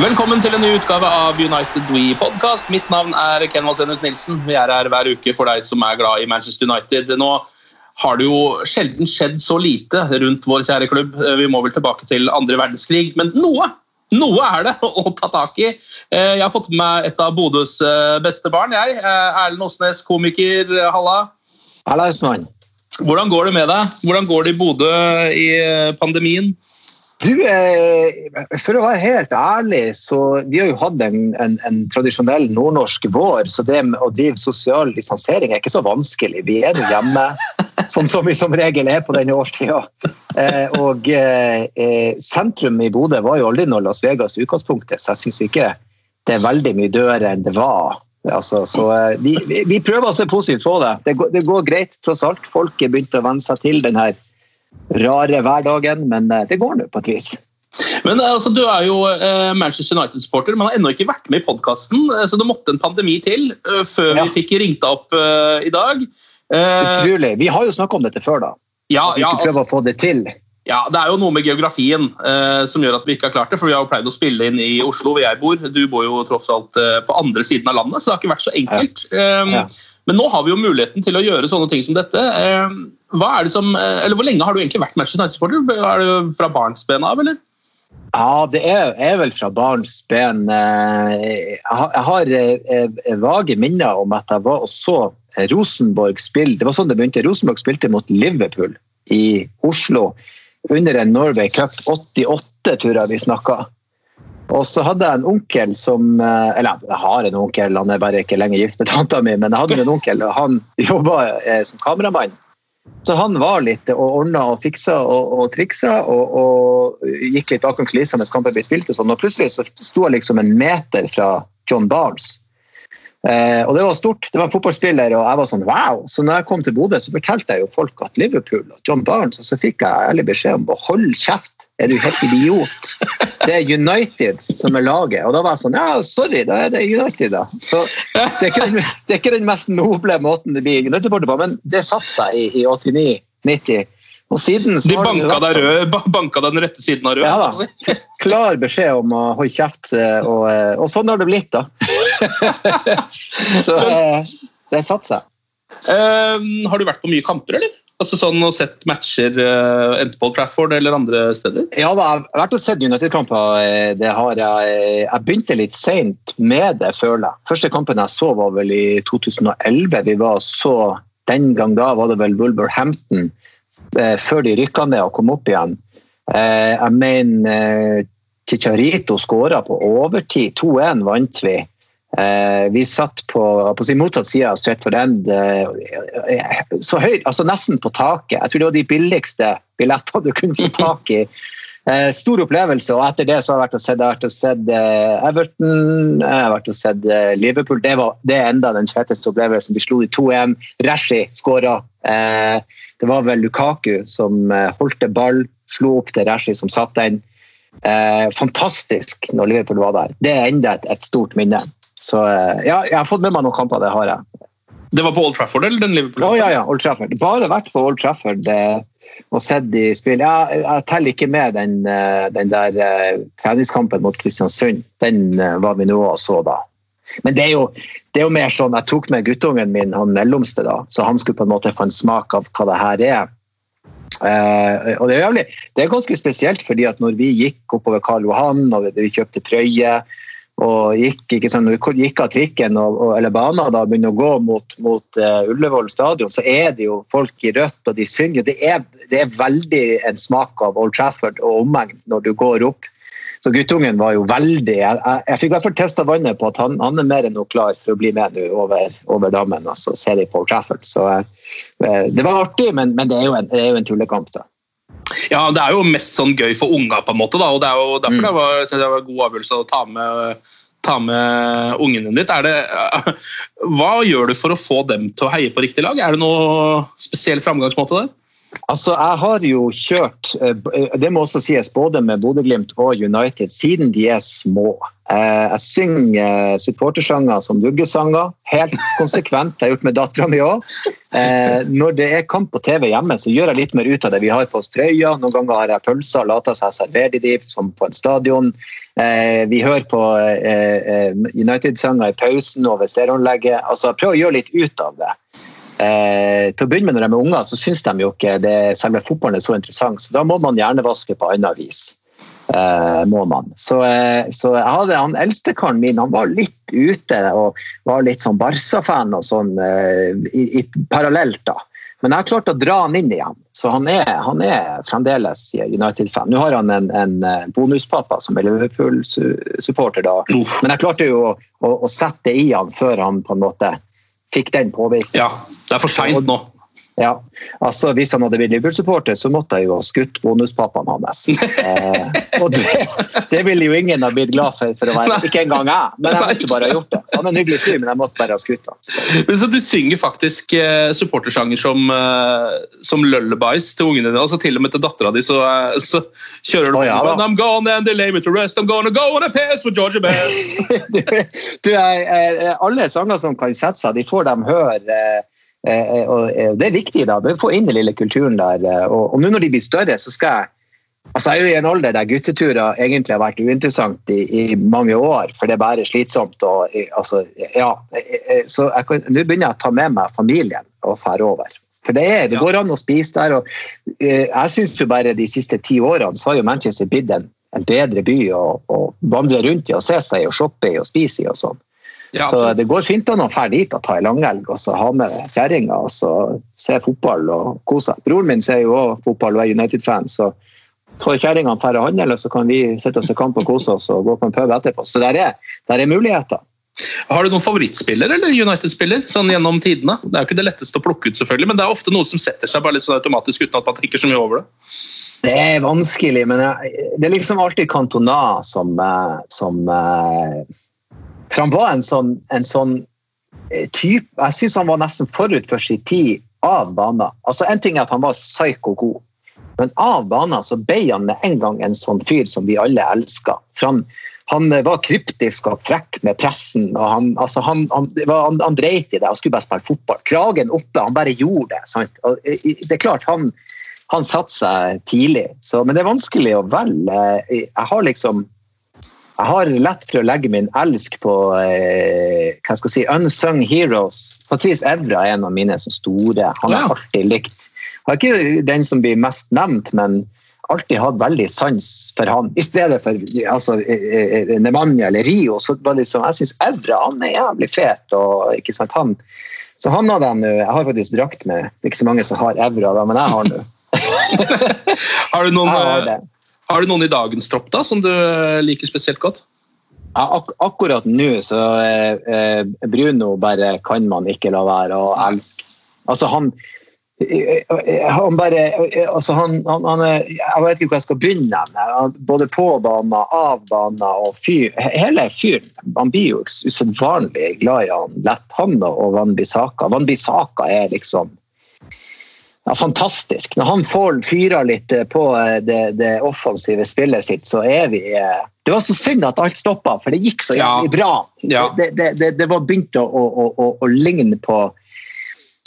Velkommen til en ny utgave av United We podcast. Mitt navn er Ken Vasenius Nilsen. Vi er her hver uke for deg som er glad i Manchester United. Nå har det jo sjelden skjedd så lite rundt vår kjære klubb. Vi må vel tilbake til andre verdenskrig, men noe noe er det å ta tak i. Eh, Jeg har fått med meg et av Bodøs eh, beste barn. jeg. Eh, Erlend Åsnes, komiker. Halla. Hallaismann. Hvordan går det med deg? Hvordan går det i Bodø i eh, pandemien? Du, eh, for å være helt ærlig, så vi har jo hatt en, en, en tradisjonell nordnorsk vår, så det med å drive sosial distansering er ikke så vanskelig. Vi er jo hjemme, sånn som vi som regel er på denne årstida. Eh, og eh, sentrum i Bodø var jo aldri noe Las Vegas i utgangspunktet, så jeg syns ikke det er veldig mye dører enn det var. Altså, så vi, vi, vi prøver å se positivt på det. Det går, det går greit, tross alt. Folk er begynt å venne seg til den her rare hverdagen, men eh, det går nå på et vis. Men eh, altså, Du er jo eh, Manchester United-supporter, men har ennå ikke vært med i podkasten. Så det måtte en pandemi til før Ja. vi fikk ringt deg opp uh, i dag. Utrolig. Vi har jo snakka om dette før, da. ja, At vi ja, skulle prøve å få det til. Ja, Det er jo noe med geografien eh, som gjør at vi ikke har klart det. For vi har jo pleid å spille inn i Oslo, hvor jeg bor. Du bor jo tross alt eh, på andre siden av landet, så det har ikke vært så enkelt. Eh, Ja. Men nå har vi jo muligheten til å gjøre sånne ting som dette. Eh, er det som, eh, eller Hvor lenge har du egentlig vært Manchester United-supporter? Er du fra barnsben av, eller? Ja, det er, er vel fra barnsben. Eh, Jeg har, jeg har eh, vage minner om at jeg var og så Rosenborg spille. Det var sånn det begynte. Rosenborg spilte mot Liverpool i Oslo under en Norway Cup 88, tror jeg vi snakka. Og så hadde jeg en onkel som eh, Eller jeg har en onkel, han er bare ikke lenger gift med tanta mi, men jeg hadde en onkel, og han jobba eh, som kameramann. Så han var litt og ordna og fiksa og, og triksa og, og gikk litt bakom kulissene mens kampen ble spilt. Og sånn, og plutselig så sto jeg liksom en meter fra John Barnes. Eh, og det var stort. Det var en fotballspiller, og jeg var sånn wow. Så når jeg kom til Bodø, så fortalte jeg jo folk at Liverpool og John Barnes, og så fikk jeg ærlig beskjed om å holde kjeft. Er du helt idiot? Det er United som er laget. Og da var jeg sånn ja, sorry, da er det United, da. Så det er ikke den, det er ikke den mest noble måten det blir United-supporter på, men det satte seg i, i 89-90. Og siden så De har det sånn. rød, banka den rette siden av rød? Ja da. Klar beskjed om å holde kjeft, eh, og, eh, og sånn har det blitt, da. Så eh, det satte seg. Um, har du vært på mye kamper, eller? Altså sånn og Sett matcher uh, enten på Old Trafford eller andre steder? Ja, da, jeg har vært og sett United-kamper. eh, Det har jeg Jeg begynte litt seint med det, føler jeg. Første kampen jeg så, var vel i 2011. Vi var så Den gang da var det vel Wolverhampton, eh, før de rykka ned og kom opp igjen. Eh, Jeg mener eh, Chicharito skåra på overtid. 2-1 vant vi. Eh, vi satt på, på sin motsatt side av Stretford End, eh, så høyt, altså nesten på taket. Jeg tror det var de billigste billettene du kunne få tak i. Eh, stor opplevelse, og etter det så har jeg vært og sett, vært og sett eh, Everton, jeg har vært og sett eh, Liverpool. Det, var, det er enda den feteste opplevelsen. Vi slo de 2-1. Rashi skåra. Eh, det var vel Lukaku som eh, holdte ball, slo opp til Rashi som satt den. Eh, fantastisk når Liverpool var der. Det er enda et, et stort minne. Så eh, ja, jeg har fått med meg noen kamper, det har jeg. Det var på Old Trafford, eller den Liverpool? Oh, ja, ja, Old Trafford. Bare vært på Old Trafford eh, og sett de spille. Jeg, jeg teller ikke med den, eh, den der eh, treningskampen mot Kristiansund. Den eh, var vi nå og så da. Men det er, jo, det er jo mer sånn, jeg tok med guttungen min, han mellomste, da, så han skulle på en måte få en smak av hva det her er. Eh, og det er, jævlig, det er ganske spesielt, fordi at når vi gikk oppover Karl Johan og vi kjøpte trøye og gikk, vi gikk av trikken og, og, eller banen og begynner å gå mot, mot uh, Ullevål stadion, så er det jo folk i rødt, og de synger. Det er, det er veldig en smak av Old Trafford og omegn når du går opp. Så guttungen var jo veldig Jeg, jeg, jeg fikk i hvert fall testa vannet på at han, han, er mer enn klar for å bli med nå over, over dammen. altså ser de på Old Trafford. Så uh, det var artig, men, men det, er en, det, er jo en, tullekamp. da. Ja, det er jo mest sånn gøy for unga, på en måte. Da, og Det er jo derfor mm. det, var, det var god avgjørelse å ta med, ta med ungen ditt. Det, hva gjør du for å få dem til å heie på riktig lag? Er det noe spesiell framgangsmåte der? Altså, Jeg har jo kjørt, eh, det må også sies, både med Bodø-Glimt og United siden de er små. Eh, jeg synger supportersanger som vuggesanger, helt konsekvent. Det har jeg gjort med dattera mi òg. Eh, når det er kamp på TV hjemme, så gjør jeg litt mer ut av det. Vi har på oss trøya, noen ganger har jeg pølser, later seg servere de som på en stadion. Vi hører på United-sanger i pausen over stereoanlegget. Altså, prøv å gjøre litt ut av det. Eh, til å begynne med Når de er unger, så syns de jo ikke det, selve fotballen er så interessant. Så da må man hjernevaske på annet vis. Eh, må man. Så, eh, så jeg hadde han eldstekaren min han var litt ute og var litt sånn Barca-fan og sånn eh, i, i, parallelt. da. Men jeg har klart å dra han inn igjen. Så han er, han er fremdeles United-fan. Nå har han en, en bonuspappa som er Liverpool-supporter, da. Men jeg klarte jo å, å, å sette i han før han på en måte fikk den påvist. Ja, det er for seint nå. Ja, altså Hvis han hadde blitt Liverpool-supporter, så måtte jeg jo ha skutt bonuspappaen hans. eh, og det, det, ville jo ingen ha blitt glad for, for å være, ikke engang jeg. Men jeg måtte bare ha gjort det. Han er en hyggelig fyr, men jeg måtte bare ha skutt ham. Så du synger faktisk eh, supportersanger som, eh, som lullabies til ungene dine? altså Til og med til dattera di så, eh, så, kjører du oh, ja, I'm gone and they lay me to rest, I'm gonna go on a pass with Georgia Best. du, du, alle sanger som kan sette seg, de får dem høre eh, og eh, Det er viktig da, få inn den lille kulturen der. Og, og nå når de blir større, så skal jeg Altså, jeg er jo i en alder der gutteturer egentlig har vært uinteressant i, i mange år, for det er bare slitsomt. Og, altså, ja, så nå begynner jeg å ta med meg familien og dra over. For det, er, det går an å spise der. og Jeg syns jo bare de siste ti årene så har jo Manchester blitt en, en bedre by å, å vandre rundt i og se seg i og shoppe i og spise i og sånn. Ja, så det går fint an å dra dit og ta ei langhelg og så ha med kjerringa og så se fotball og kose seg. Broren min ser jo òg fotball og er United-fan, så får kjerringa dra og handle, så kan vi sitte og se kamp og kose oss og gå på en pub etterpå. Så der er, der er muligheter. Har du noen favorittspiller eller United-spiller sånn gjennom tidene? Det er jo ikke det letteste å plukke ut, selvfølgelig, men det er ofte noe som setter seg bare litt sånn automatisk uten at man tenker så mye over det. Det er vanskelig, men det er liksom alltid Cantona som, eh, som eh, for han var en sånn, en sånn eh, type Jeg syns han var nesten forut for sin tid av banen. Altså, en ting er at han var psyko god, men av banen så ble han med en gang en sånn fyr som vi alle elska. Han, han, var kryptisk og frekk med pressen. og Han, altså han, han, dreit i det, han skulle bare spille fotball. Kragen oppe, han bare gjorde det. Sant? Og det er klart, han, han satte seg tidlig, så, men det er vanskelig å velge. Jeg har liksom jeg har lett for å legge min elsk på eh, hva skal jeg si, unsung heroes. Patrice Evra er en av mine som store. Han er alltid likt. Han er ikke den som blir mest nevnt, men alltid hatt veldig sans for han. I stedet for altså, eh, eh, Nemanja eller Rio. så var det liksom, Jeg syns Evra han er jævlig fet. og ikke sant, han så han hadde jeg nå. Jeg har faktisk drakt med. Det er ikke så mange som har Evra, da, men jeg har nå. har du noen har har du noen i dagens tropp da, som du liker spesielt godt? Ja, ak akkurat nå så eh, eh, Bruno bare kan man ikke la være å elske. Altså han eh, eh, han bare altså han, han, han, Jeg vet ikke hvor jeg skal begynne. Med. Både på banen, av banen og fyr. Hele fyren. Han blir jo usedvanlig glad i han lett. Han og Van Bissaka. Van Bissaka er liksom ja, fantastisk. Når han får fyra litt eh, på eh, det, det, offensive spillet sitt, så er vi eh, Det var så synd at alt stoppa, for det gikk så jævlig bra. Ja. Det, det, det, var begynt å, å, å, å, ligne på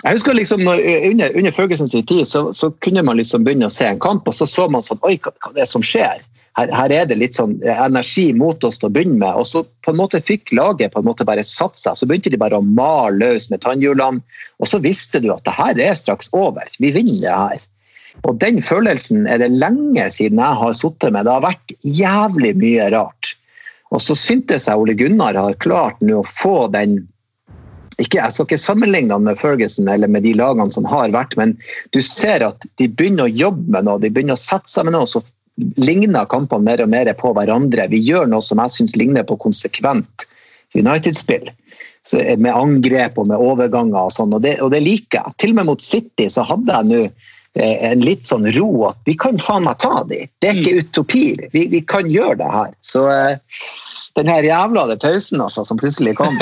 jeg husker liksom når, Under, under Fergusons tid så, så, kunne man liksom begynne å se en kamp, og så så man sånn Oi, hva, hva er det som skjer? Her, her, er det litt sånn energi mot oss til å begynne med. Og så på en måte fikk laget på en måte bare satt seg. Så begynte de bare å male løs med tannhjulene. Og så visste du at det her er straks over. Vi vinner det her. Og den følelsen er det lenge siden jeg har sittet med. Det har vært jævlig mye rart. Og så syntes jeg Ole Gunnar har klart nå å få den ikke, Jeg skal ikke sammenligne han med Ferguson eller med de lagene som har vært, men du ser at de begynner å jobbe med noe, de begynner å sette seg med noe. så ligner kampene mer og mer på hverandre. Vi gjør noe som jeg syns ligner på konsekvent United-spill. Med angrep og med overganger og sånn, og, og, det liker jeg. Til og med mot City så hadde jeg nå eh, en litt sånn ro at vi kan faen meg ta de. Det er ikke utopier. utopi. Vi, vi kan gjøre det her. Så eh, den her jævla pausen altså, som plutselig kom.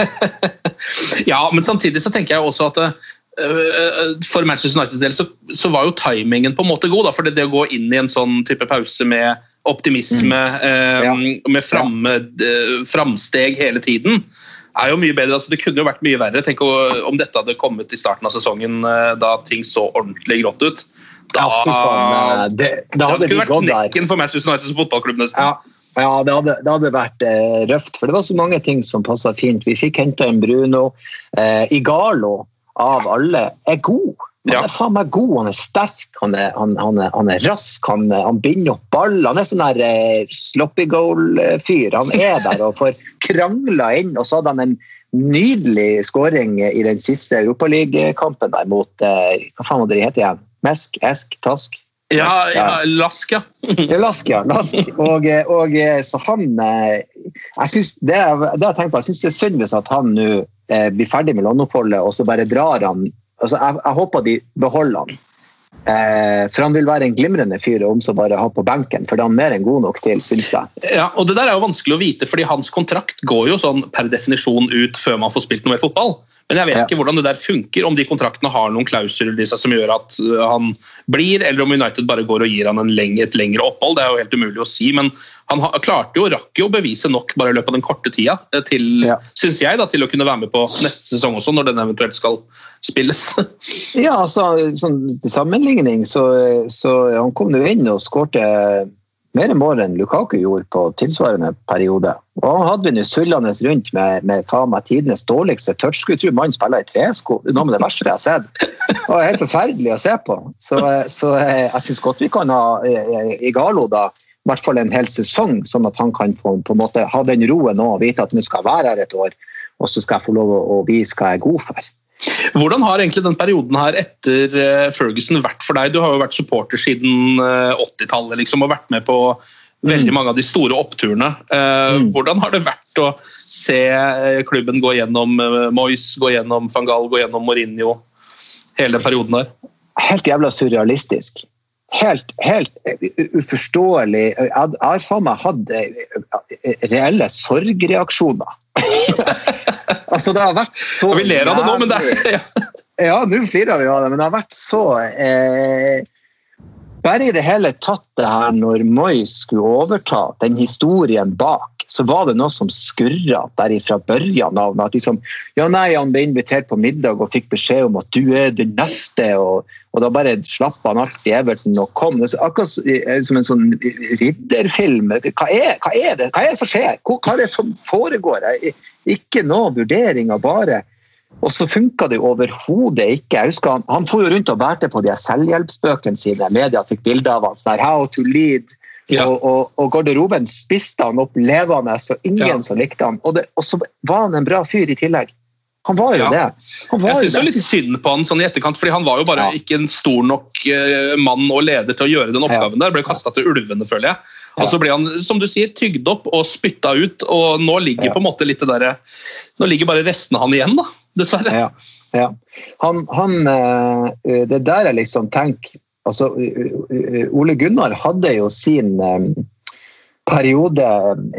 ja, men samtidig så tenker jeg også at Eh, for Manchester Uniteds del så, så, var jo timingen på en måte god. Da, for det å gå inn i en sånn type pause med optimisme, mm. eh, ja. med framme, eh, framsteg hele tiden, er jo mye bedre. Altså, det kunne jo vært mye verre. Tenk om dette hadde kommet i starten av sesongen eh, da ting så ordentlig grått ut. Da, ja, det, det, hadde det kunne vært knekken for Manchester United som fotballklubb. nesten. Ja. Ja, det hadde, det hadde vært eh, røft, for det var så mange ting som passa fint. Vi fikk henta en Bruno. Eh, Igalo av alle er god. Han er faen meg god, han er sterk, han er, han, han er, han er rask, han, han, binder opp ball. Han er sånn der eh, sloppy goal-fyr. Han er der og får krangla inn. Og så hadde han en nydelig skåring i den siste Europaligakampen der mot eh, Hva faen var det de het igjen? Mesk? Esk? Task? Ja, ja, Lask, ja. Lask, ja. Lask. Og, og så han eh, Jeg synes det, det jeg tenker på, jeg syns det er synd hvis at han nå eh, blir ferdig med landoppholdet, og så bare drar han altså jeg, jeg håper de beholder han. Eh, for han vil være en glimrende fyr om så bare ha på benken, for det er han mer enn god nok til, syns jeg. Ja, og Det der er jo vanskelig å vite, fordi hans kontrakt går jo sånn per definisjon ut før man får spilt noe mer fotball. Men jeg vet ja. ikke hvordan det der funker, om de kontraktene har noen klausuler i seg som gjør at uh, han blir, eller om United bare går og gir han lenge, et lengre opphold. Det er jo helt umulig å si, men han ha, klarte jo, rakk jo å bevise nok bare i løpet av den korte tida eh, til, ja. synes jeg, da, til å kunne være med på neste sesong også, når den eventuelt skal spilles. ja, altså, sånn, til sammenligning så, så han kom jo inn og skårte mer mål enn Lukaku gjorde på tilsvarende periode. Og han hadde vi nå sullende rundt med, med faen meg tidenes dårligste touch. Skulle tro mannen spiller i tresko. Noe med det verste jeg har sett. Det var helt forferdelig å se på. Så, så eh, jeg syns godt vi kan ha eh, Igalo da, i hvert fall en hel sesong, sånn at han kan få, på en måte ha den roen og vite at nå skal jeg være her et år, og så skal jeg få lov å vise hva jeg er god for. Hvordan har egentlig den perioden her etter eh, Ferguson vært for deg? Du har jo vært supporter siden 80-tallet eh, liksom, og vært med på veldig mm. mange av de store oppturene. Eh, mm. Hvordan har det vært å se klubben gå gjennom Moyes, gå gjennom van Gaal, gå gjennom Mourinho, hele perioden der? Helt jævla surrealistisk. Helt, helt uforståelig. Jeg har faen meg hatt reelle sorgreaksjoner. altså, det har vært så Vi ler av det nå, men det er ja. ja, nå flirer vi av det, men det har vært så eh, Bare i det hele tatt det her når Moi skulle overta den historien bak, så var det noe som skurra der fra børjan av. At liksom, ja nei, han ble invitert på middag og fikk beskjed om at du er den neste. og, og da bare slapp han alt i Everton og kom. Det er akkurat som en sånn ridderfilm. Hva er, hva er, det Hva er det som skjer? Hva er det som foregår? Ikke noe vurderinger, bare og så funka det overhodet ikke. Jeg husker Han, han for jo rundt og bærte på de selvhjelpsbøkene sine. Media fikk bilder av han, sånn How to lead. Ja. Og, og, og, garderoben spiste han opp levende, så ingen ja. som likte han. Og, det, og, så var han en bra fyr i tillegg. Han var jo ja. det. Var jeg syns litt synd på han sånn i etterkant, fordi han var jo bare ikke en stor nok uh, mann og leder til å gjøre den oppgaven der. Ble kasta til ulvene, føler jeg. Og så ble han som du sier, tygd opp og spytta ut, og nå ligger på en måte litt det der, Nå ligger bare restene av han igjen, da dessverre. Ja, ja. Han, han, eh, det der jeg liksom tenker altså, Ole Gunnar hadde jo sin um, periode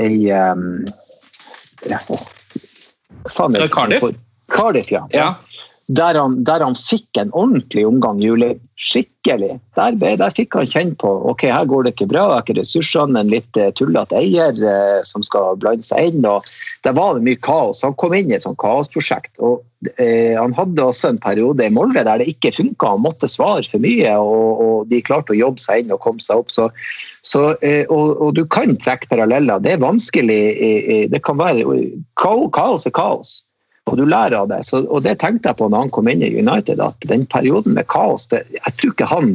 i um, ja, faen, Cardiff? Cardiff, ja. ja. der han, der han fikk en ordentlig omgang Juli. Skikkelig. Der, der, fikk han kjenne på ok, her går det ikke bra, jeg har ikke ressursene, en litt uh, tullete eier eh, som skal blande seg inn. og Der var det mye kaos. Han kom inn i et sånt kaosprosjekt. og eh, Han hadde også en periode i Molde der det ikke funka, han måtte svare for mye. Og, og, de klarte å jobbe seg inn og komme seg opp. Så, så, og, og, du kan trekke paralleller. Det er vanskelig. Det kan være Kaos er kaos og du lærer av det. Så, og det tenkte jeg på når han kom inn i United, at den perioden med kaos det, Jeg tror ikke han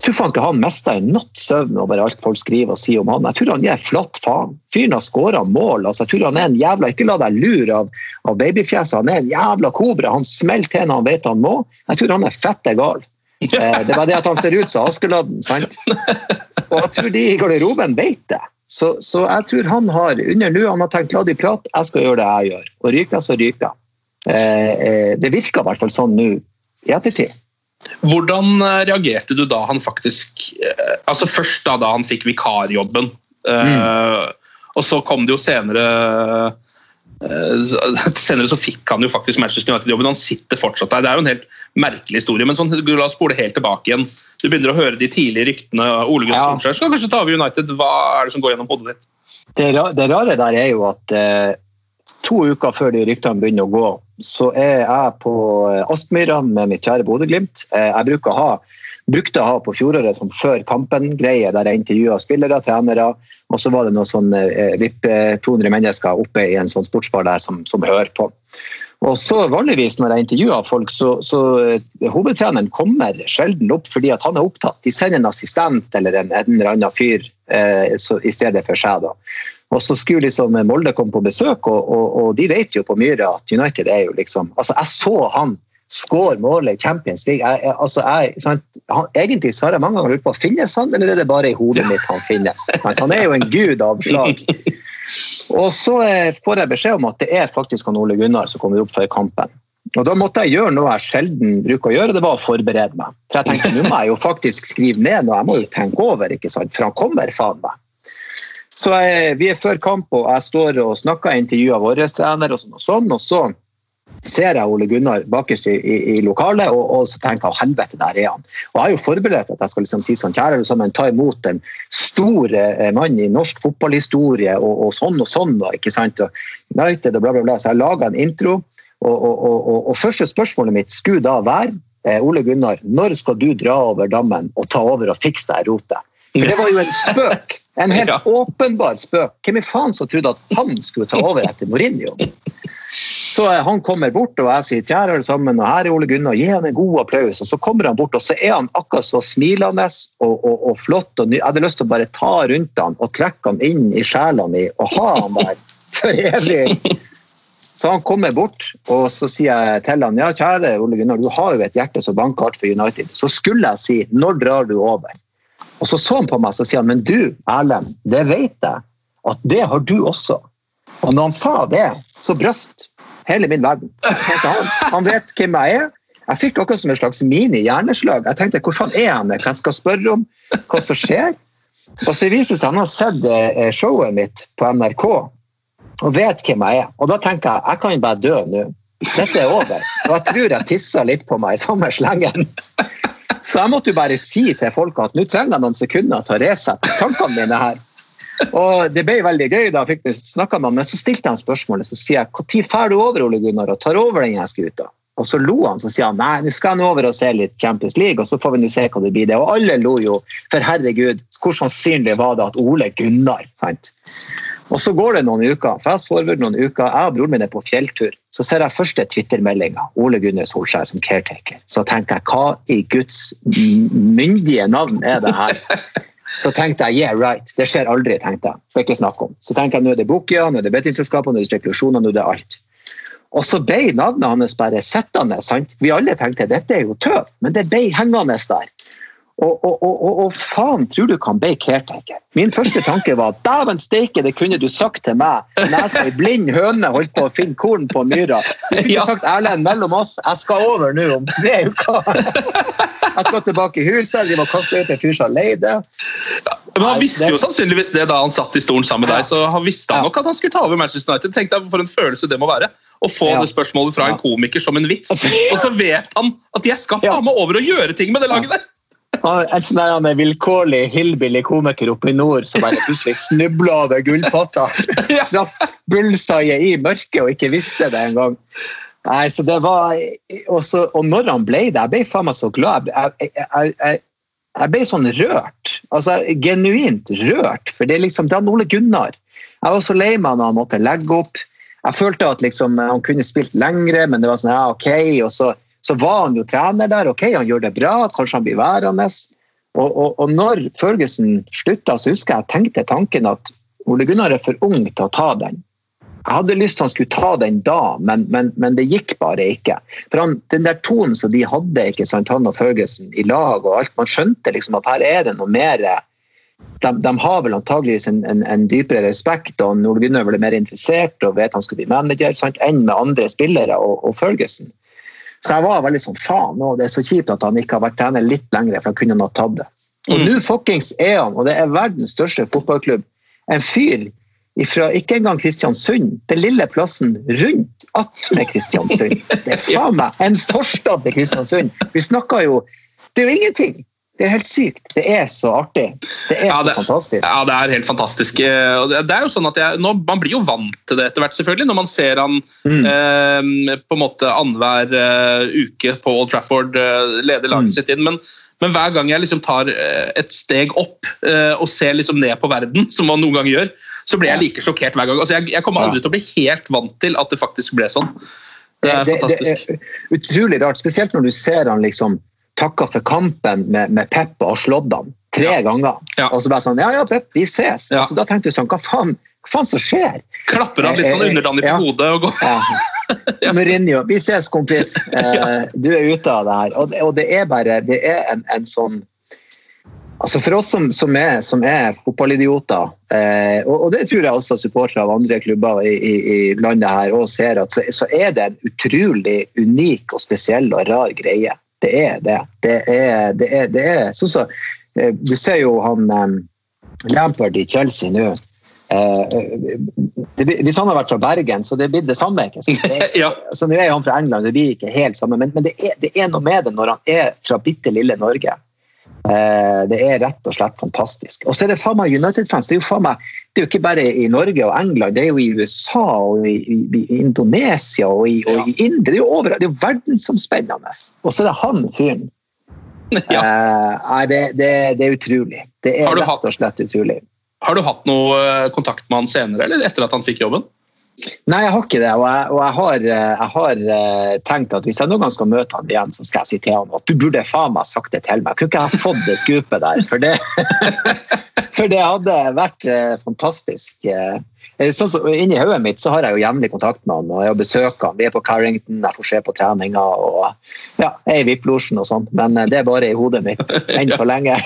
jeg tror ikke han mista en natts søvn over alt folk skriver og sier om han. Jeg tror han gir flatt faen. Fyren har skåra mål. altså Jeg tror han er en jævla Ikke la deg lure av, av babyfjeset. Han er en jævla kobra. Han smelter til når han vet han må. Jeg tror han er fette gal. Det det var det at han ser ut som Askeladden. sant? Og jeg tror de i garderoben vet det. Så, så, jeg tror han har under nå, han har tenkt la de prate, jeg skal gjøre det jeg gjør. Og ryker jeg, så ryker jeg. Eh, eh, det virker i hvert fall sånn nå i ettertid. Hvordan eh, reagerte du da han faktisk eh, Altså først da, da han fikk vikarjobben, mm. eh, og så kom det jo senere senere så fikk han jo faktisk Manchester United-jobben. Han sitter fortsatt der. Det er jo en helt merkelig historie. Men sånn, la oss spole helt tilbake igjen. Du begynner å høre de tidlige ryktene. Ole Gunnar ja. Solskjær skal kanskje ta over United. Hva er det som går gjennom hodet ditt? Det, det rare der er jo at eh, to uker før de ryktene begynner å gå, så er jeg på eh, Aspmyra med mitt kjære Bodø-Glimt. Eh, jeg bruker å ha brukte å ha på fjoråret som før kampen-greie, der jeg intervjua spillere, trenere. Og så var det noen sånn eh, VIP 200 mennesker oppe i en sånn sportsbar der som, som hører på. Og så vanligvis når jeg intervjuer folk, så, så uh, hovedtreneren kommer sjelden opp fordi at han er opptatt. De sender en assistent eller en, en eller annen fyr eh, så, i stedet for seg. da. Og så skulle liksom Molde komme på besøk, og, og, og de vet jo på Myhre at United er jo liksom Altså, jeg så han skåre målet i Champions League. Jeg, jeg, altså jeg, han, egentlig har jeg mange ganger lurt på finnes han, eller er det bare i hodet mitt han finnes. Han er jo en gud av slag. Og så eh, får jeg beskjed om at det er faktisk han Ole Gunnar som kommer opp før kampen. Og Da måtte jeg gjøre noe jeg sjelden bruker å gjøre, det var å forberede meg. For jeg tenkte nå må jeg jo faktisk skrive ned noe, jeg må jo tenke over, ikke sant? for han kommer faen meg. Så jeg, Vi er før kamp, og jeg står og snakker, intervjuer vår trener, og sånn, og sånn, og så ser jeg Ole Gunnar bakerst i, i, i lokalet, og, og, så tenker jeg helvete, der er han. Og Jeg har jo forberedt at jeg skal liksom si sånn, kjære sammen, ta imot en stor eh, mann i norsk fotballhistorie, og, og sånn og sånn. Da, ikke sant? Og United og bla, bla, bla. Så jeg laga en intro, og, og, første spørsmålet mitt skulle da være eh, Ole Gunnar, når skal du dra over dammen og ta over og fikse det rotet? For det var jo en spøk. En helt ja. åpenbar spøk. Hvem i faen som trodde at han skulle ta over etter Mourinho? Så han kommer bort, og jeg sier kjære alle sammen, og her er Ole Gunnar, gi han en god applaus. Og så kommer han bort, og så er han akkurat så smilende og, og, og flott. og Jeg hadde lyst til å bare ta rundt han og trekke han inn i sjela mi og ha han der for evig. Så han kommer bort, og så sier jeg til han, ja kjære Ole Gunnar, du har jo et hjerte som banker hardt for United. Så skulle jeg si når drar du over? Og så så han på meg så sier han, men du Erlend, det vet jeg at det har du også. Og når han sa det, så brøst hele min verden. Han, han, vet hvem jeg er. Jeg fikk akkurat som et slags mini-hjerneslag. Jeg tenkte hvor faen er han? Hva jeg skal spørre om? Hva som skjer? Og så viser det seg at han har sett eh, showet mitt på NRK og vet hvem jeg er. Og da tenker jeg jeg kan bare dø nå. Dette er over. Og jeg tror jeg tissa litt på meg i samme slengen. Så jeg måtte jo bare si til folk at nå trenger jeg noen sekunder til å resette tankene mine her. Og Det ble veldig gøy, da fikk vi snakka med ham, men så stilte han spørsmålet. Så sier jeg når drar du over Ole Gunnar, og tar over den skuta? Og så lo han så sier han nei, nå skal han over og se litt Champions League, og så får vi nå se hva det blir. det. Og alle lo jo, for herregud, hvor sannsynlig var det at Ole Gunnar sant? Og så går det noen uker, fast forward noen uker, jeg og broren min er på fjelltur. Så ser jeg første Twitter-meldinga, Ole Gunnar Solskjær som caretaker. Så tenker jeg, hva i Guds myndige navn er det her? Så tenkte jeg yeah, right, det skjer aldri. tenkte jeg. Det er ikke snakk om. Så tenkte jeg nå er det Bukia, nå er det bettingselskaper, nå er det spekulasjoner, nå er det alt. Og så ble navnet hans bare sittende. sant? Vi alle tenkte dette er jo tøv, men det ble hengende der. Og, og, og, og, faen tror du kan bli caretaker? Min første tanke var dæven steike, det kunne du sagt til meg når jeg i blind høne holdt på å finne korn på myra. Du kunne ja. sagt Erlend, mellom oss, jeg skal over nå om tre uker. Jeg skal tilbake i huset, de må kaste ut en fyr som leide. Ja, men Han visste jo sannsynligvis det da han satt i stolen sammen med deg, så han visste han nok at han skulle ta over Manchester United. Tenk deg for en følelse det må være. å få det spørsmålet fra en komiker som en vits. Og så vet han at jeg skal ha faen meg over og gjøre ting med det laget der! Er En sånn vilkårlig hillbilly komiker oppe i nord som bare plutselig snubla over gullpotta. Traff bullsaie i mørket og ikke visste det engang. Nei, så det var og, så, og når han ble det, jeg ble faen meg så glad. Jeg, jeg, jeg, jeg, ble sånn rørt. Altså genuint rørt. For det er liksom det er Ole Gunnar. Jeg var så lei meg når han måtte legge opp. Jeg følte at liksom, han kunne spilt lengre, men det var sånn ja, ok. Og så, så var han jo trener der. Ok, han gjør det bra, kanskje han blir værende. Og, og, og når Førgesen slutta, så husker jeg jeg tenkte tanken at Ole Gunnar er for ung til å ta den. Jeg hadde lyst til han skulle ta den da, men, men, men det gikk bare ikke. For han, Den der tonen som de hadde, ikke sant, han og Førgesen i lag og alt, man skjønte liksom at her er det noe mer de, de har vel antageligvis en, en, en dypere respekt, og Ole Gunnar ble mer interessert og vet han skulle bli manager, sant, enn med andre spillere og, og Ferguson. Så jeg var veldig sånn faen, nå, det er så kjipt at han ikke har vært trener litt lenger, for han kunne ha tatt det. Og nå fuckings er han, og det er verdens største fotballklubb, en fyr fra ikke engang Kristiansund, den lille plassen rundt attmed Kristiansund. Det er faen meg en forstad til Kristiansund. Vi snakker jo Det er jo ingenting. Det er helt sykt. Det er så artig. Det er Ja, så fantastisk. Ja, det er helt fantastisk. Eh, og det det er jo sånn at jeg, nå, Man blir jo vant til det etter hvert, selvfølgelig, når man ser han Mm. eh, på en måte annenhver eh, uke på Old Trafford eh, lede laget Mm. sitt inn. Men, men hver gang jeg liksom tar eh, et steg opp eh, og ser liksom ned på verden, som man noen ganger gjør, så blir jeg like sjokkert hver gang. Altså, jeg, jeg kommer aldri til å bli helt vant til at det faktisk ble sånn. Det er fantastisk. Det er utrolig rart, spesielt når du ser han liksom takka for kampen med, med Pep og har slått ham tre ganger. Ja. Og så bare sånn Ja, ja, Pep, vi ses. Ja. Altså, da tenkte du sånn Hva faen, hva faen som skjer? Klapper han litt sånn underdanig på Ja. hodet og går Ja. Mourinho, vi ses, kompis. Eh, du er ute av det her. Og det, og det er bare Det er en, en sånn Altså For oss som, som, er, som er fotballidioter, eh, og, og det tror jeg også supportere av andre klubber i, i, i landet her også ser, at så, så er det en utrolig unik og spesiell og rar greie. Det er det. Det er, det er, det er sånn som eh, Du ser jo han eh, Lampard i Chelsea nå. Eh, hvis han har vært fra Bergen, så det blir det samme. Ja. så Nå er han fra England, det blir ikke helt samme, men, men det, er, det er noe med det når han er fra bitte lille Norge. Eh, det er rett og slett fantastisk. Og så er det faen meg United-fans. Det er jo faen meg, det er jo ikke bare i Norge og England, det er jo i USA og i, i, i Indonesia og i, og i India. Det er jo overalt. Det er jo verdensomspennende. Og så er det han fyren. Ja. Eh, nei, det, det, det er utrolig. Det er rett og slett utrolig. Har du hatt noe eh, kontakt med han senere, eller etter at han fikk jobben? Nei, jeg har ikke det. Og jeg, og jeg har, eh, jeg har eh, tenkt at hvis jeg noen gang skal møte han igjen, så skal jeg si til han at du burde faen meg sagt det til meg. Jeg Kunne ikke jeg fått det skupet der? For det, for det hadde vært eh, fantastisk. Eh, Sånn som, inni hodet mitt så har jeg jo jevnlig kontakt med han og jeg besøker han. Vi er på Carrington, jeg får se på treninga og ja, jeg er i VIP-losjen og sånt. Men eh, det er bare i hodet mitt enn så lenge.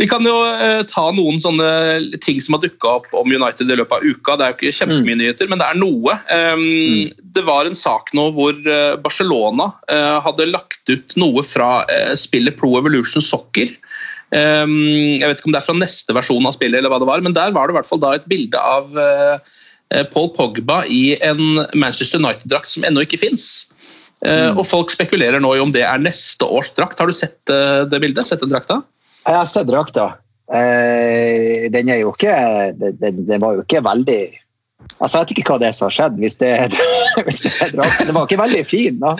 Vi kan jo eh, ta noen sånne ting som har dukka opp om United i løpet av uka. Det er jo ikke kjempemye nyheter, men det er noe. Um, Det var en sak nå hvor eh, Barcelona eh, hadde lagt ut noe fra eh, spillet Pro Evolution Soccer. Um, jeg vet ikke om det er fra neste versjon av spillet, eller hva det var, men der var det i hvert fall da et bilde av eh, eh, Paul Pogba i en Manchester United-drakt som ennå ikke fins. Og folk spekulerer nå i om det er neste års drakt. Har du sett eh, det bildet? Sett den drakta? Jeg har sett drakta. Eh, den er jo ikke den, den var jo ikke veldig Altså, Jeg vet ikke hva det er som har skjedd. hvis det er, hvis det er drakt. Den var ikke veldig fin. da.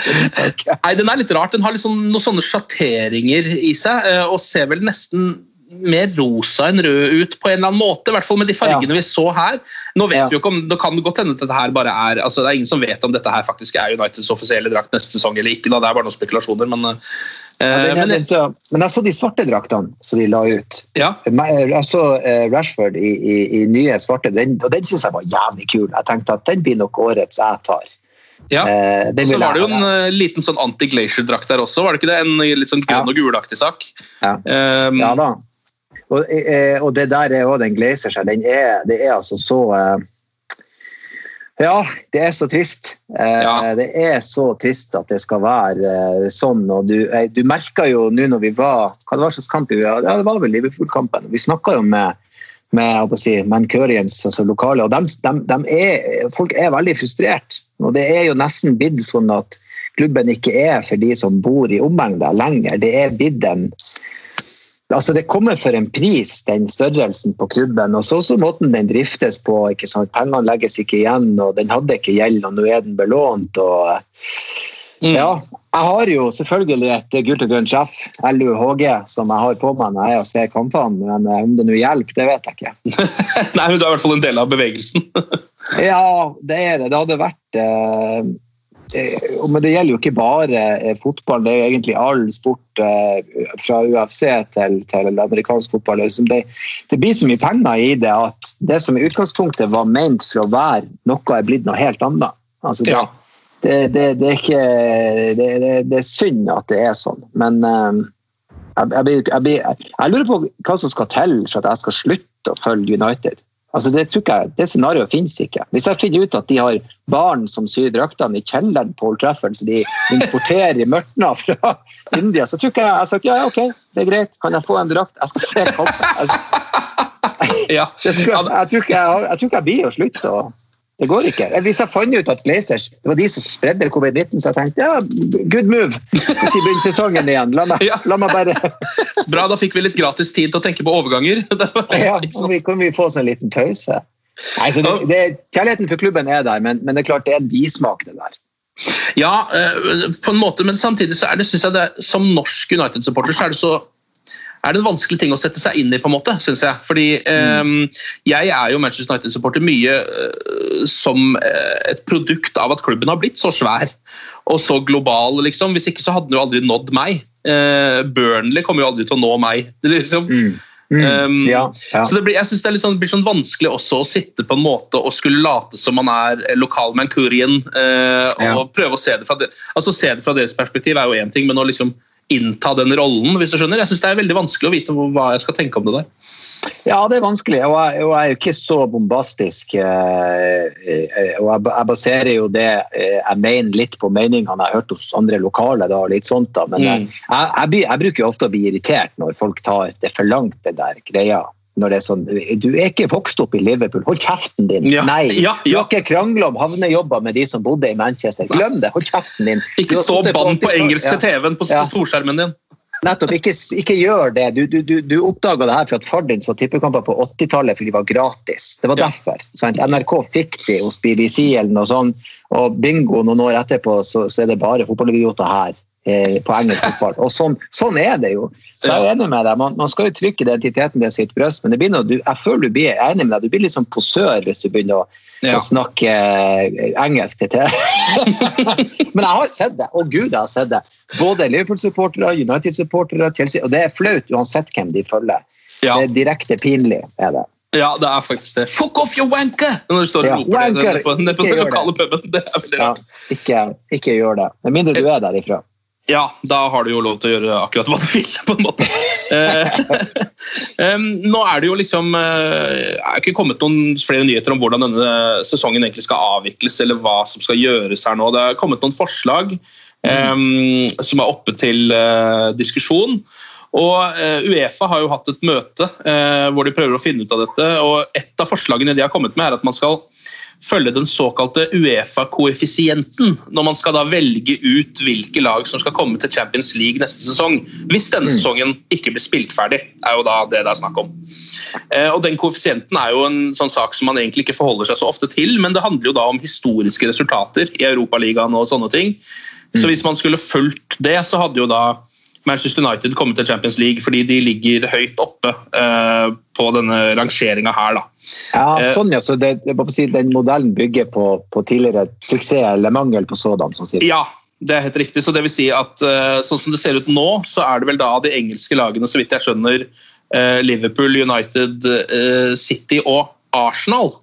Ikke. Nei, den er litt rart. Den har liksom noen sånne sjatteringer i seg, eh, og ser vel nesten mer rosa enn rød ut på en eller annen måte. I hvert fall med de fargene vi så her. Nå vet Ja. vi jo ikke om, Det kan godt hende at dette her bare er altså Det er ingen som vet om dette her faktisk er Uniteds offisielle drakt neste sesong eller ikke. da, Det er bare noen spekulasjoner. Men, uh, Ja, er men litt så- men jeg så de svarte draktene som de la ut. ja, Jeg så eh, Rashford i, i, i nye svarte, den, og den syns jeg var jævlig kul. Jeg tenkte at den blir nok årets jeg tar. ja. Eh, og Så var det jo en eh, liten sånn anti-glacier-drakt der også, var det ikke det? En litt sånn grønn Ja. og gulaktig sak. Ja. Um, Ja da. Og, eh, og det der er jo, den gleiser seg. Den er, det er altså så eh, Ja, det er så trist. Eh, Ja. Det er så trist at det skal være sånn. Og du, du merker jo nå når vi var Hva det var slags kamp vi var? Ja, det var vel Liverpool-kampen. Vi snakka jo med, med å si, Mancurians, altså lokale. og dem, dem, dem er, Folk er veldig frustrert. Og det er jo nesten blitt sånn at klubben ikke er for de som bor i omegna lenger. Det er blitt en Altså Det kommer for en pris, den størrelsen på klubben. Og så også måten den driftes på. ikke sant? Pengene legges ikke igjen, og den hadde ikke gjeld, og nå er den belånt. og mm. ja, Jeg har jo selvfølgelig et gult og grønt sjef, LUHG, som jeg har på meg når jeg ser kampene. Men eh, om det nå hjelper, det vet jeg ikke. Nei, men Du er i hvert fall en del av bevegelsen. ja, det er det. Det hadde vært eh, Eh, men det gjelder jo ikke bare eh, fotball, det er jo egentlig all sport eh, fra UFC til, til amerikansk fotball. Det, det, blir så mye penger i det at det som i utgangspunktet var ment for å være noe, er blitt noe helt annet. Altså det, ja. det, det, er ikke det, er synd at det er sånn, men jeg, jeg, jeg, jeg lurer på hva som skal til for at jeg skal slutte å følge United. Altså det, jeg, det scenarioet finnes ikke. Hvis jeg finner ut at de har barn som syr draktene i kjelleren på Old Trafford, så de importerer mørtna fra India, så tror jeg jeg sagt ja, ok, det er greit, kan jeg få en drakt? Jeg skal se kampen. Jeg, jeg, jeg, tror ikke jeg, blir å slutte å det går ikke. Hvis jeg fant ut at Glazers det var de som spredde covid-19, så jeg tenkte ja, good move til begynner sesongen igjen. La meg, la meg, bare Bra, da fikk vi litt gratis tid til å tenke på overganger. ja, kan vi, kan vi få oss en liten pause? Nei, det, det, kjærligheten for klubben er der, men, men, det er klart det er en bismak, det der. Ja, eh, på en måte, men samtidig så er det, synes jeg det, som norsk United-supporter så er det så er det en vanskelig ting å sette seg inn i, på en måte, syns jeg. Fordi mm. eh, jeg er jo Manchester United-supporter mye eh, som uh, et produkt av at klubben har blitt så svær og så global, liksom. Hvis ikke så hadde den jo aldri nådd meg. Eh, Burnley kommer jo aldri til å nå meg. liksom. Mm. Mm, um, ja, ja. Så det blir, jeg synes det, sånn, blir sånn vanskelig også å sitte på en måte og skulle late som man er lokal Mancurian uh, og ja. prøve å se det fra, de, altså se det fra deres perspektiv er jo én ting, men å liksom innta den rollen, hvis du skjønner. Jeg syns det er veldig vanskelig å vite hva jeg skal tenke om det der. Ja, det er vanskelig, og jeg, og jeg er jo ikke så bombastisk. Eh, eh, og jeg, baserer jo det eh, jeg mener litt på meningene jeg har hørt hos andre lokale. Da, litt sånt da. Men jeg, jeg, jeg, bruker ofte å bli irritert når folk tar det for langt, den der greia når det er sånn Du er ikke vokst opp i Liverpool, hold kjeften din! Ja, Nei, ja, ja. du har ikke krangla om havnejobber med de som bodde i Manchester. Glem det, hold kjeften din! Ikke stå bandt på engelsk til TV-en på storskjermen din. Nettopp, ikke, ikke, gjør det. Du, du, du oppdaga det her for at far din så tippekamper på 80-tallet fordi de var gratis. Det var derfor. Sant? NRK fikk de hos BBC eller noe sånt, og bingo noen år etterpå så, så er det bare fotballidioter her på engelsk fotball. Og sånn, sånn, er det jo. Så jeg er enig med deg. Man, man skal jo trykke identiteten til sitt bryst, men noe, du, jeg føler du blir enig med deg. Du blir litt sånn posør hvis du begynner å, ja. å snakke eh, engelsk til TV. men jeg har sett det. og gud, jeg har sett det. Både Liverpool-supportere, United-supportere, Chelsea. Og det er flaut uansett hvem de følger. Ja. Det er direkte pinlig. er det. Ja, det er faktisk det. Fuck off, you wanker! Når du står og roper det nede på, ned på den lokale puben. Det er veldig rart. Ja, ikke, ikke gjør det. Med mindre du er derifra. Ja, da har du jo lov til å gjøre akkurat hva du vil, på en måte. um, nå er det jo liksom Det er ikke kommet noen flere nyheter om hvordan denne sesongen egentlig skal avvikles, eller hva som skal gjøres her nå. Det er kommet noen forslag um, som er oppe til uh, diskusjon. Og Uefa har jo hatt et møte hvor de prøver å finne ut av dette. og Et av forslagene de har kommet med, er at man skal følge den såkalte Uefa-koeffisienten når man skal da velge ut hvilke lag som skal komme til Champions League neste sesong. Hvis denne mm. sesongen ikke blir spilt ferdig, er jo da det det er snakk om. Eh, og Den koeffisienten er jo en sånn sak som man egentlig ikke forholder seg så ofte til, men det handler jo da om historiske resultater i Europaligaen og sånne ting. Så mm. hvis man skulle fulgt det, så hadde jo da Manchester United komme til Champions League fordi de ligger høyt oppe uh, på denne rangeringa her. Da. Ja, eh, sånn ja, så det, si, Den modellen bygger på, på, tidligere suksess eller mangel på sådan? Sånn. Ja, det er helt riktig. Så det vil si at uh, sånn som det ser ut nå, så er det vel da de engelske lagene, så vidt jeg skjønner, uh, Liverpool, United, City og Arsenal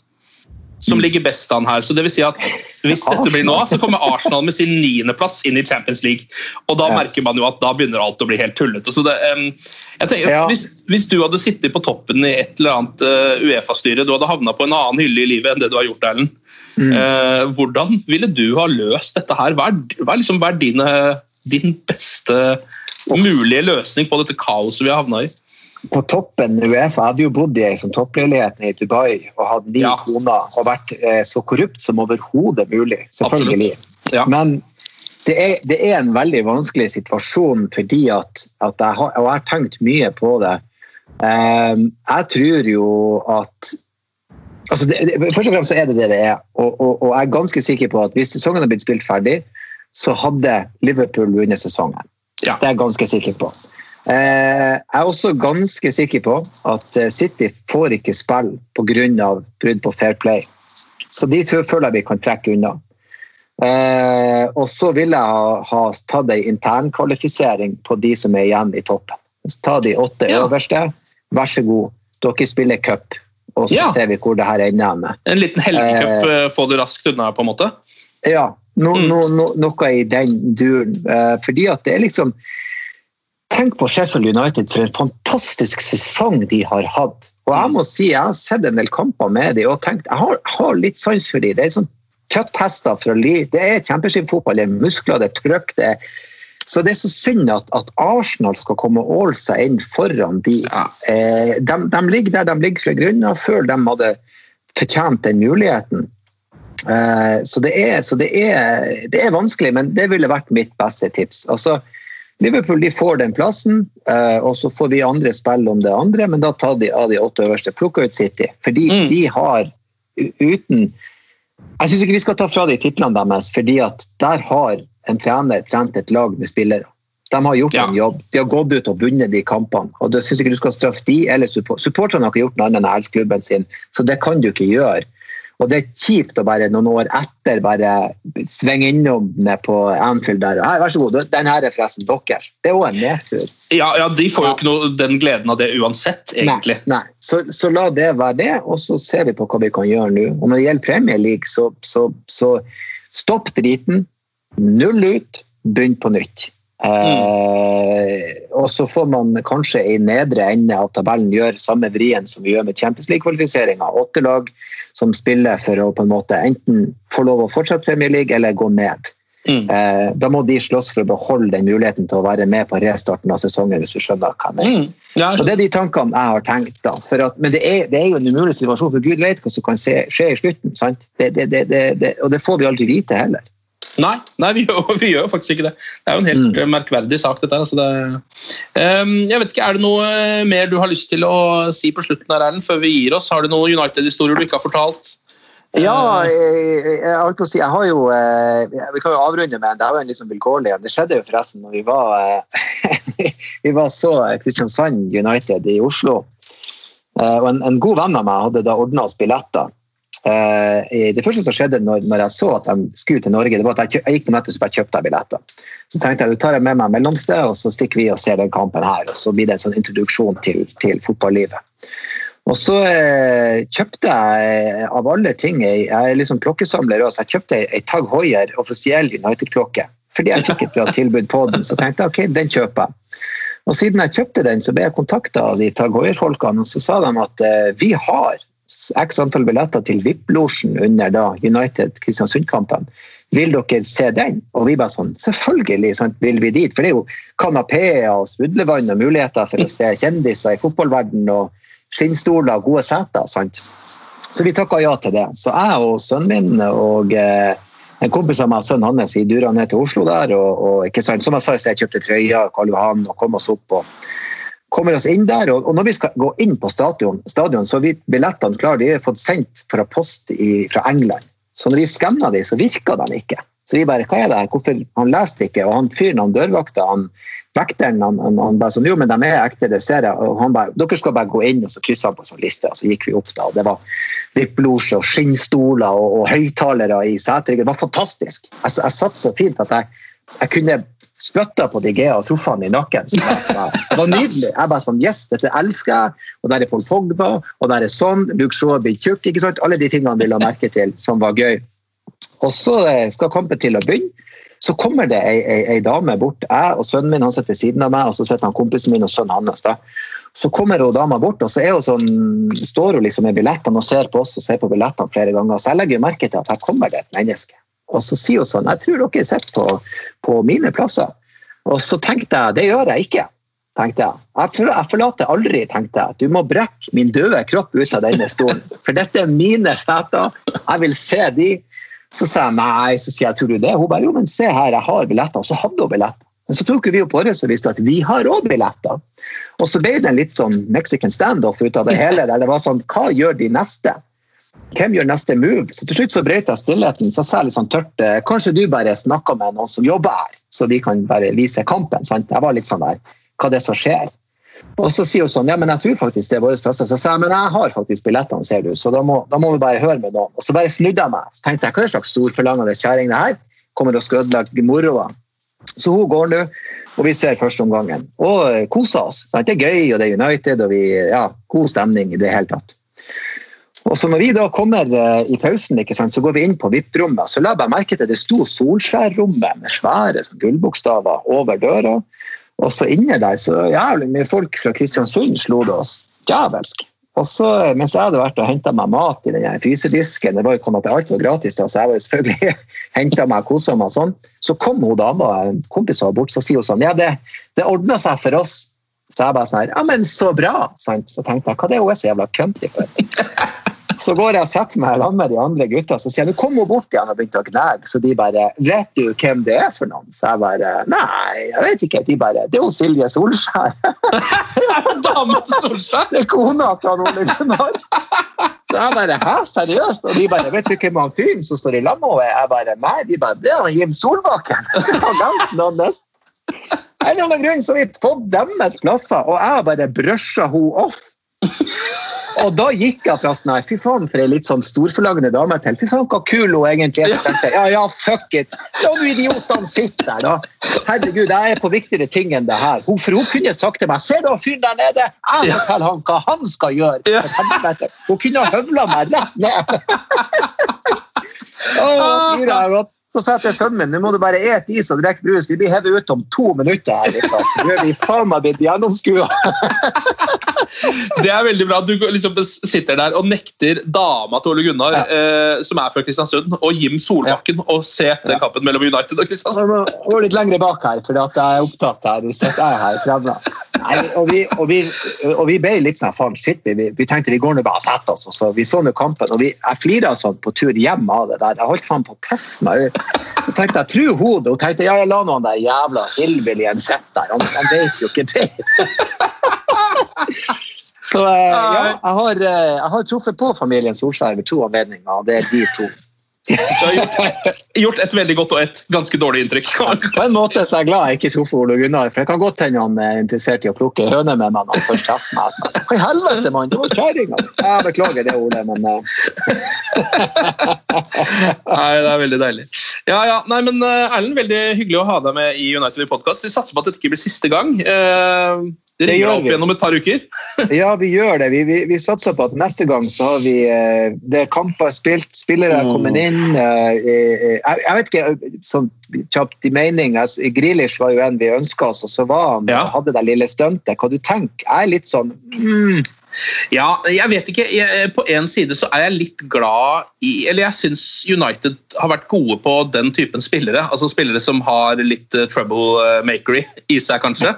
som ligger best an her. Så det vil si at Hvis dette blir nå, så kommer Arsenal med sin niendeplass inn i Champions League. Og da merker man jo at da begynner alt å bli helt tullete. Så det, um, jeg tenker, ja. hvis, hvis, du hadde sittet på toppen i et eller annet uh, Uefa-styre, du hadde havna på en annen hylle i livet enn det du har gjort, Erlend. Mm. Uh, hvordan ville du ha løst dette her? Hva er, hva er, liksom, hva er dine, din beste mulige løsning på dette kaoset vi har havna i? På toppen Uefa. Jeg hadde jo bodd i ei sånn toppleilighet i Dubai og hatt ni Ja. koner og vært eh, så korrupt som overhodet mulig. Selvfølgelig. Ja. Men det er, det er en veldig vanskelig situasjon fordi at, at jeg har, og jeg har tenkt mye på det. Um, jeg tror jo at altså det, Først og fremst så er det det det er. Og, og, og jeg er ganske sikker på at hvis sesongen hadde blitt spilt ferdig, så hadde Liverpool vunnet sesongen. Ja. Det er jeg ganske sikker på. Eh, jeg er også ganske sikker på at eh, City får ikke spille pga. brudd på fair play. Så de føler jeg vi kan trekke unna. Eh, og så vil jeg ha, tatt ei internkvalifisering på de som er igjen i toppen. Så ta de åtte Ja. øverste. Vær så god, dere spiller cup. Og så Ja. ser vi hvor det her ender med. En liten helgecup, eh, få det raskt unna, på en måte. Ja, no, no, no, noe i den duren. Eh, fordi at det er liksom Tenk på Sheffield United for en fantastisk sesong de har hatt. Og jeg må si, jeg har sett en del kamper med dem og tenkt, jeg har, har litt sans for dem. Det er sånn kjøtthester fra liv. Det er kjempeskipfotball, det er muskler, det er trøkk. det er så det er så synd at, at Arsenal skal komme og åle seg inn foran de. Eh, de, de ligger der de ligger fra grunnen av, før de hadde fortjent den muligheten. Eh, så det, er, så det, er, det er vanskelig, men det ville vært mitt beste tips. Altså, Liverpool de får den plassen, eh, og så får vi andre spille om det andre, men da tar de av de åtte øverste. Plukker ut City. Fordi Mm. de har uten Jeg syns ikke vi skal ta fra de titlene deres, fordi at der har en trener trent et lag med spillere. De har gjort Ja. en jobb. De har gått ut og vunnet de kampene. og da synes ikke du skal straffe de eller support. Supporterne har ikke gjort noe annet enn å elske klubben sin, så det kan du ikke gjøre. Og det er kjipt å bare noen år etter bare svinge innom ned på Anfield der. Hei, vær så god, den her er forresten deres. Det er òg en nedtur. Ja, ja, De får jo ikke noe, den gleden av det uansett, egentlig. Nei, nei. Så, så la det være det, og så ser vi på hva vi kan gjøre nå. Og når det gjelder Premier League, så, så, så stopp driten. Null ut, begynn på nytt. Eh, og så får man kanskje i nedre ende av tabellen gjøre samme vrien som vi gjør med Champions League-kvalifiseringa. Åtte lag som spiller for å på en måte enten få lov å fortsette Premier League eller gå ned. Mm. Eh, da må de slåss for å beholde den muligheten til å være med på restarten av sesongen, hvis du skjønner hva jeg mener. Mm. Ja, Det er de tankene jeg har tenkt. da. For at, men det er, det er jo en umulig situasjon, for Gud vet hva som kan skje i slutten. sant? Det, det, det, det, det, og det får vi aldri vite heller. Nei, nei vi, gjør, vi gjør faktisk ikke det. Det er jo en helt Mm. eh, merkverdig sak, dette. her, Altså det, um, jeg vet ikke, Er det noe eh, mer du har lyst til å si på slutten her, Erlend, før vi gir oss? Har du noen United-historier du ikke har fortalt? Ja, jeg, jeg jeg, si, jeg har jo eh, Vi kan jo avrunde med en. Det er jo en liksom vilkårlig en. Det skjedde jo forresten når vi var eh, Vi var så Kristiansand United i Oslo. Eh, Og en, en god venn av meg hadde da ordna oss billetter. Eh, Det første som skjedde når, jeg så at de skulle til Norge, det var at jeg, gikk på nettet og bare kjøpte billetter. Så tenkte jeg du tar jeg med meg mellomsted, og så stikker vi og ser den kampen her. Og så blir det en sånn introduksjon til, til fotballivet. Og så eh, kjøpte jeg eh, av alle ting Jeg, er liksom klokkesamler også. Jeg kjøpte ei, Tag Hoier offisiell United-klokke. Fordi jeg fikk et bra tilbud på den. Så tenkte jeg ok, den kjøper jeg. Og siden jeg kjøpte den, så ble jeg kontakta av de Tag Hoier-folkene, og så sa de at vi har x antall billetter til VIP-losjen under da United Kristiansund-kampen. Vil dere se den? Og vi bare sånn, selvfølgelig sant, vil vi dit. For det er jo kanapeer og smudlevann og muligheter for å se kjendiser i fotballverden og skinnstoler og gode seter. sant? Så vi takka ja til det. Så jeg og sønnen min og eh, en kompis av meg og sønnen hans vi dura ned til Oslo der. og, og ikke sant, Som jeg sa, så jeg kjøpte trøya Karl Johan og kom oss opp. og kommer oss inn der, og, når vi skal gå inn på stadion, stadion så er billettene klare. De er fått sendt fra post i, fra England. Så når vi skanner de, så virker de ikke. Så vi bare, hva er det her? Hvorfor? Han leste ikke, og han fyren, han dørvakta, han vekteren, han, han, han bare sånn, jo, men de er ekte, det ser jeg. Og han bare, dere skal bare gå inn, og så kryssa han på sånn liste, og så gikk vi opp da. og Det var VIP-losje og skinnstoler og, og høyttalere i seteryggen. Det var fantastisk. Jeg, jeg satt så fint at jeg, jeg kunne spytta på Digea og truffet han i nakken. Så det, var, det var nydelig. Jeg bare sånn, yes, dette elsker jeg. Og der er Paul Pogba, og der er sånn. Luke Shaw blir tjukk. ikke sant? Alle de tingene vil ha merke til som var gøy. Og så eh, skal kampen til å begynne. Så kommer det ei, ei, ei dame bort. Jeg og sønnen min han sitter ved siden av meg, og så sitter han kompisen min og sønnen hans. da. Så kommer hun dama bort, og så hun sånn, står hun liksom med billettene og ser på oss og ser på billettene flere ganger. Så jeg legger merke til at her kommer det et menneske. Og så sier hun sånn Jeg tror dere sitter på, på mine plasser. Og så tenkte jeg det gjør jeg ikke. tenkte jeg. Jeg, forlater aldri, tenkte jeg. Du må brekke min døde kropp ut av denne stolen. For dette er mine seter. Jeg vil se de. Så sa jeg nei, så sier jeg tror du det? Hun bare jo, men se her, jeg har billetter. Og så hadde hun billetter. Men så tok vi opp året og visste at vi har òg billetter. Og så ble det en litt sånn Mexican standoff ut av det hele. der det var sånn, Hva gjør de neste? Hvem gjør neste move? Så til slutt så brøt jeg stillheten. Så sa jeg litt sånn tørt eh, Kanskje du bare snakker med noen som jobber her, så vi kan bare vise kampen? sant? Jeg var litt sånn der Hva det er som skjer? Og så sier hun sånn, ja, men jeg tror faktisk det er våre plasser. Så sa jeg, men jeg har faktisk billettene, ser du, så da må, da må vi bare høre med noen. Og så bare snudde jeg meg. Så tenkte jeg, hva er det slags storforlangende kjerring det her? Kommer og skal ødelegge moroa. Så hun går nå, og vi ser førsteomgangen. Og koser oss. Sant? Det er gøy, og det er United, og vi, ja, god stemning i det hele tatt. Og så når vi da kommer eh, i pausen, sant, så går vi inn på VIP-rommet. Så la jeg merke til det sto Solskjær-rommet med svære sånn gullbokstaver over døra. Og så inne der så jævlig mye folk fra Kristiansund slo det oss. Djevelsk. Og så, mens jeg hadde vært og henta meg mat i den frysedisken, det var jo kommet alt var gratis, da, så jeg var selvfølgelig henta meg og meg sånn, så kom hun dama, en kompis var bort, så sier hun sånn Ja, det, det ordna seg for oss. Så jeg bare sånn Ja, men så bra! Sant? Så tenkte jeg, hva det er hun er så jævla cunty for? Så går jeg og setter meg sammen med de andre gutta så sier jeg, nå kom hun bort igjen og begynte å gnage. Så de bare Vet du hvem det er for noen? Så jeg bare Nei, jeg vet ikke. De bare Det er jo Silje Solskjær. Dama til Solskjær? Det er kona til Ole Gunnar. Så jeg bare Hæ, seriøst? Og de bare Vet du hvem han fyren som står i lag med henne Jeg bare Nei, de bare Det er han Jim Solbakken. En eller annen grunn så har vi fått deres plasser, og jeg bare brusha henne off. Og da gikk jeg fra sånn her, fy faen for ei litt sånn storforlagende dame til fy faen hva kul hun egentlig er. Tenkte ja, ja, fuck it. La nå idiotene sitte der, da. Herregud, jeg er på viktigere ting enn det her. Hun, for hun kunne sagt til meg se da fyren der nede, jeg forteller han hva han skal gjøre. Hun kunne ha høvla meg rett ned. Åh, fyra, godt. Så sa jeg til sønnen min nå må du bare ete is og drikke brus. Vi blir hevet ut om to minutter. her. Niklas. Nå er vi faen meg blitt gjennomskua. Det er veldig bra du liksom sitter der og nekter dama til Ole Gunnar, eh, som er fra Kristiansund, og Jim Solbakken å se den kampen mellom United og Kristiansund. Jeg må litt lenger bak her, for jeg er opptatt her. Jeg er her fremme. Nei, og, vi, og, vi, og vi ble litt sånn faen, shit, vi, vi tenkte vi går nå bare og setter oss. Og så vi så nå kampen, og vi, jeg flira sånn på tur hjem av det der. Jeg holdt faen på å pisse meg ut. Så tenkte jeg, tro hodet. det. Hun tenkte ja, jeg la noen der jævla hillbillyen sitte der. Han, han vet jo ikke det. Så eh, ja, jeg har, eh, jeg har truffet på familien Solskjær ved to anledninger, og det er de to. Du har gjort, gjort, et veldig godt og et ganske dårlig inntrykk. På en måte så er jeg glad jeg ikke truffet Ole Gunnar, for det kan godt hende han er interessert i å plukke høner med meg når han først treffer meg. Altså, hva i helvete, mann? Det var kjerringa! Jeg beklager det, Ole, men uh... Nei, det er veldig deilig. Ja, ja. Nei, men uh, Erlend, veldig hyggelig å ha deg med i United Podcast. Vi satser på at dette ikke blir siste gang. Uh, det ringer opp igjennom et par uker. ja, vi gjør det. Vi, vi, vi, satser på at neste gang så har vi eh, det er kamper spilt, spillere er kommet inn. Eh, eh, jeg, jeg vet ikke, sånn kjapt i mening, altså, Grealish var jo en vi ønska oss, og så var han, ja. hadde det lille stuntet. Hva du tenker? Jeg er litt sånn mm. Ja, jeg vet ikke. Jeg, på en side så er jeg litt glad i Eller jeg syns United har vært gode på den typen spillere. Altså spillere som har litt troublemakery i seg, kanskje.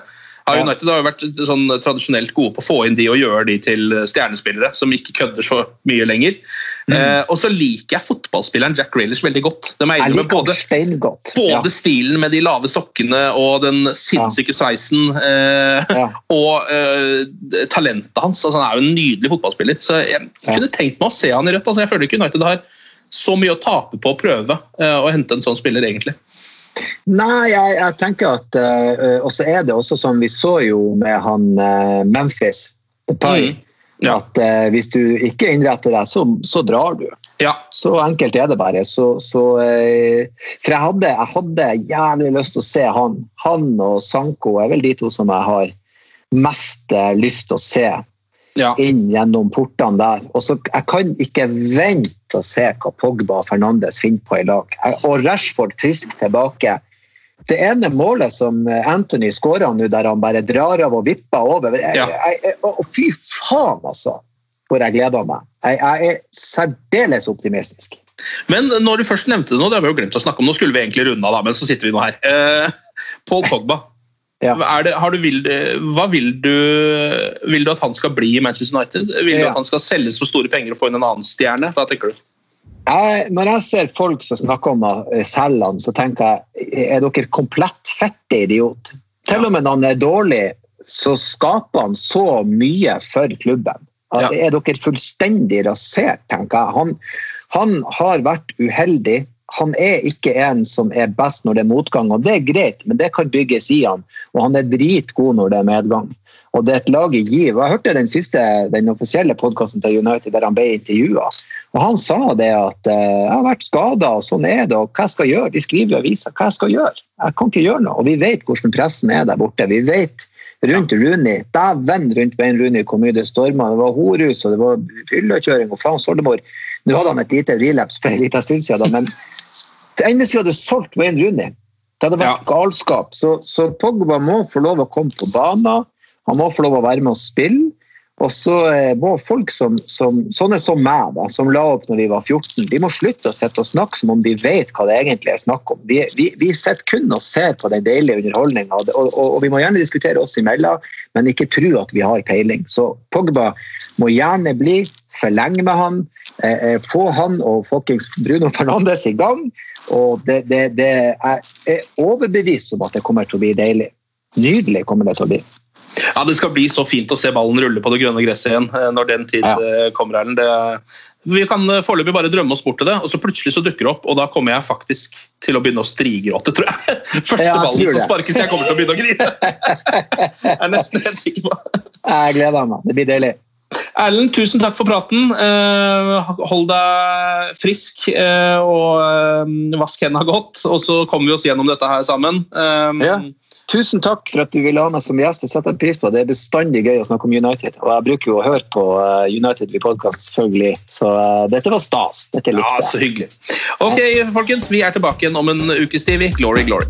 Ja. United har jo vært sånn tradisjonelt gode på å få inn de og gjøre de til stjernespillere som ikke kødder så mye lenger. Mm. Eh, og så liker jeg fotballspilleren Jack Grealish veldig godt. De er enige med både, både ja. stilen med de lave sokkene og den sinnssyke sveisen eh, ja. og eh, talentet hans. Altså, han er jo en nydelig fotballspiller. Så jeg kunne tenkt meg å se han i rødt. Altså, jeg føler ikke United har så mye å tape på å prøve eh, å hente en sånn spiller, egentlig. Nei, jeg, jeg tenker at uh, Og så er det også som vi så jo med han uh, Memphis Depay. Mm. Ja. At uh, hvis du ikke innretter deg, så, så drar du. Ja. Så enkelt er det bare. Så, så, for jeg hadde, jeg hadde, jævlig lyst til å se han. Han og Sanko er vel de to som jeg har mest lyst til å se ja. inn gjennom portene der. Og så, Jeg kan ikke vente å se hva Pogba og Fernandes finner på i lag. Og Rashford frisk tilbake det ene målet som Anthony skåra nå, der han bare drar av og vipper over jeg, ja. jeg, jeg, og Fy faen, altså! Hvor jeg gleder meg. Jeg, er særdeles optimistisk. Men når du først nevnte det nå, det har vi jo glemt å snakke om, nå skulle vi egentlig runde av, men så sitter vi nå her. Eh, Pål Pogba. Ja. Det, har du, vil, hva vil du, vil du at han skal bli i Manchester United? Vil du Ja. at han skal selges for store penger og få inn en annen stjerne? Hva tenker du? Jeg, når jeg ser folk som snakker om å selge han, så tenker jeg er dere komplett fette idiot? Til og med når han er dårlig, så skaper han så mye for klubben. Er dere fullstendig rasert, tenker jeg. Han, han har vært uheldig. Han er ikke en som er best når det er motgang, og det er greit, men det kan bygges i han. Og han er dritgod når det er medgang. Og det er et lag i giv. Jeg hørte den siste, den offisielle podkasten til United der han ble intervjua. Og han sa det at eh, jeg har vært skada, og sånn er det, og hva jeg skal gjøre? De skriver i avisa hva jeg skal gjøre. Jeg kan ikke gjøre noe. Og vi vet hvordan pressen er der borte. Vi vet rundt Rooney. Dæven rundt Wayne Rooney hvor mye det storma. Det var horus og det var fyllekjøring og faen soldemor. Nå hadde han et lite relapse for en liten stund siden, men enn hvis vi hadde solgt Wayne Rooney? Det hadde vært galskap. Så, så Pogba må få lov å komme på banen. Han må få lov å være med og spille. Og så eh, må folk som, som sånne som meg, da, som la opp når vi var 14, de må slutte å sitte og snakke som om de vet hva det egentlig er snakk om. Vi, vi, vi sitter kun og ser på den deilige underholdninga, og, og, og, vi må gjerne diskutere oss imellom, men ikke tro at vi har peiling. Så Pogba må gjerne bli, forlenge med han, eh, eh, få han og fuckings Bruno Fernandes i gang. Og det, det, det er, er overbevist om at det kommer til å bli deilig. Nydelig kommer det til å bli. Ja, Det skal bli så fint å se ballen rulle på det grønne gresset igjen eh, når den tid Ja. eh, kommer. Erlend. Det, vi kan eh, foreløpig bare drømme oss bort til det, og så plutselig så dukker det opp, og da kommer jeg faktisk til å begynne å strigråte, tror jeg. Første Ja, jeg ballen som sparkes, jeg kommer til å begynne å grine. Jeg er nesten helt sikker på Jeg gleder meg. Det blir deilig. Erlend, tusen takk for praten. Hold deg frisk og vask hendene godt, og så kommer vi oss gjennom dette her sammen. Ja. Tusen takk for at du ville ha meg som gjest. Jeg setter pris på det. Det er bestandig gøy å snakke om United. Og jeg bruker jo å høre på eh, United ved podkast, selvfølgelig. Så uh, dette var stas. Dette likte Ja, så hyggelig. Ok, folkens, vi er tilbake igjen om en ukes tid. Glory, glory.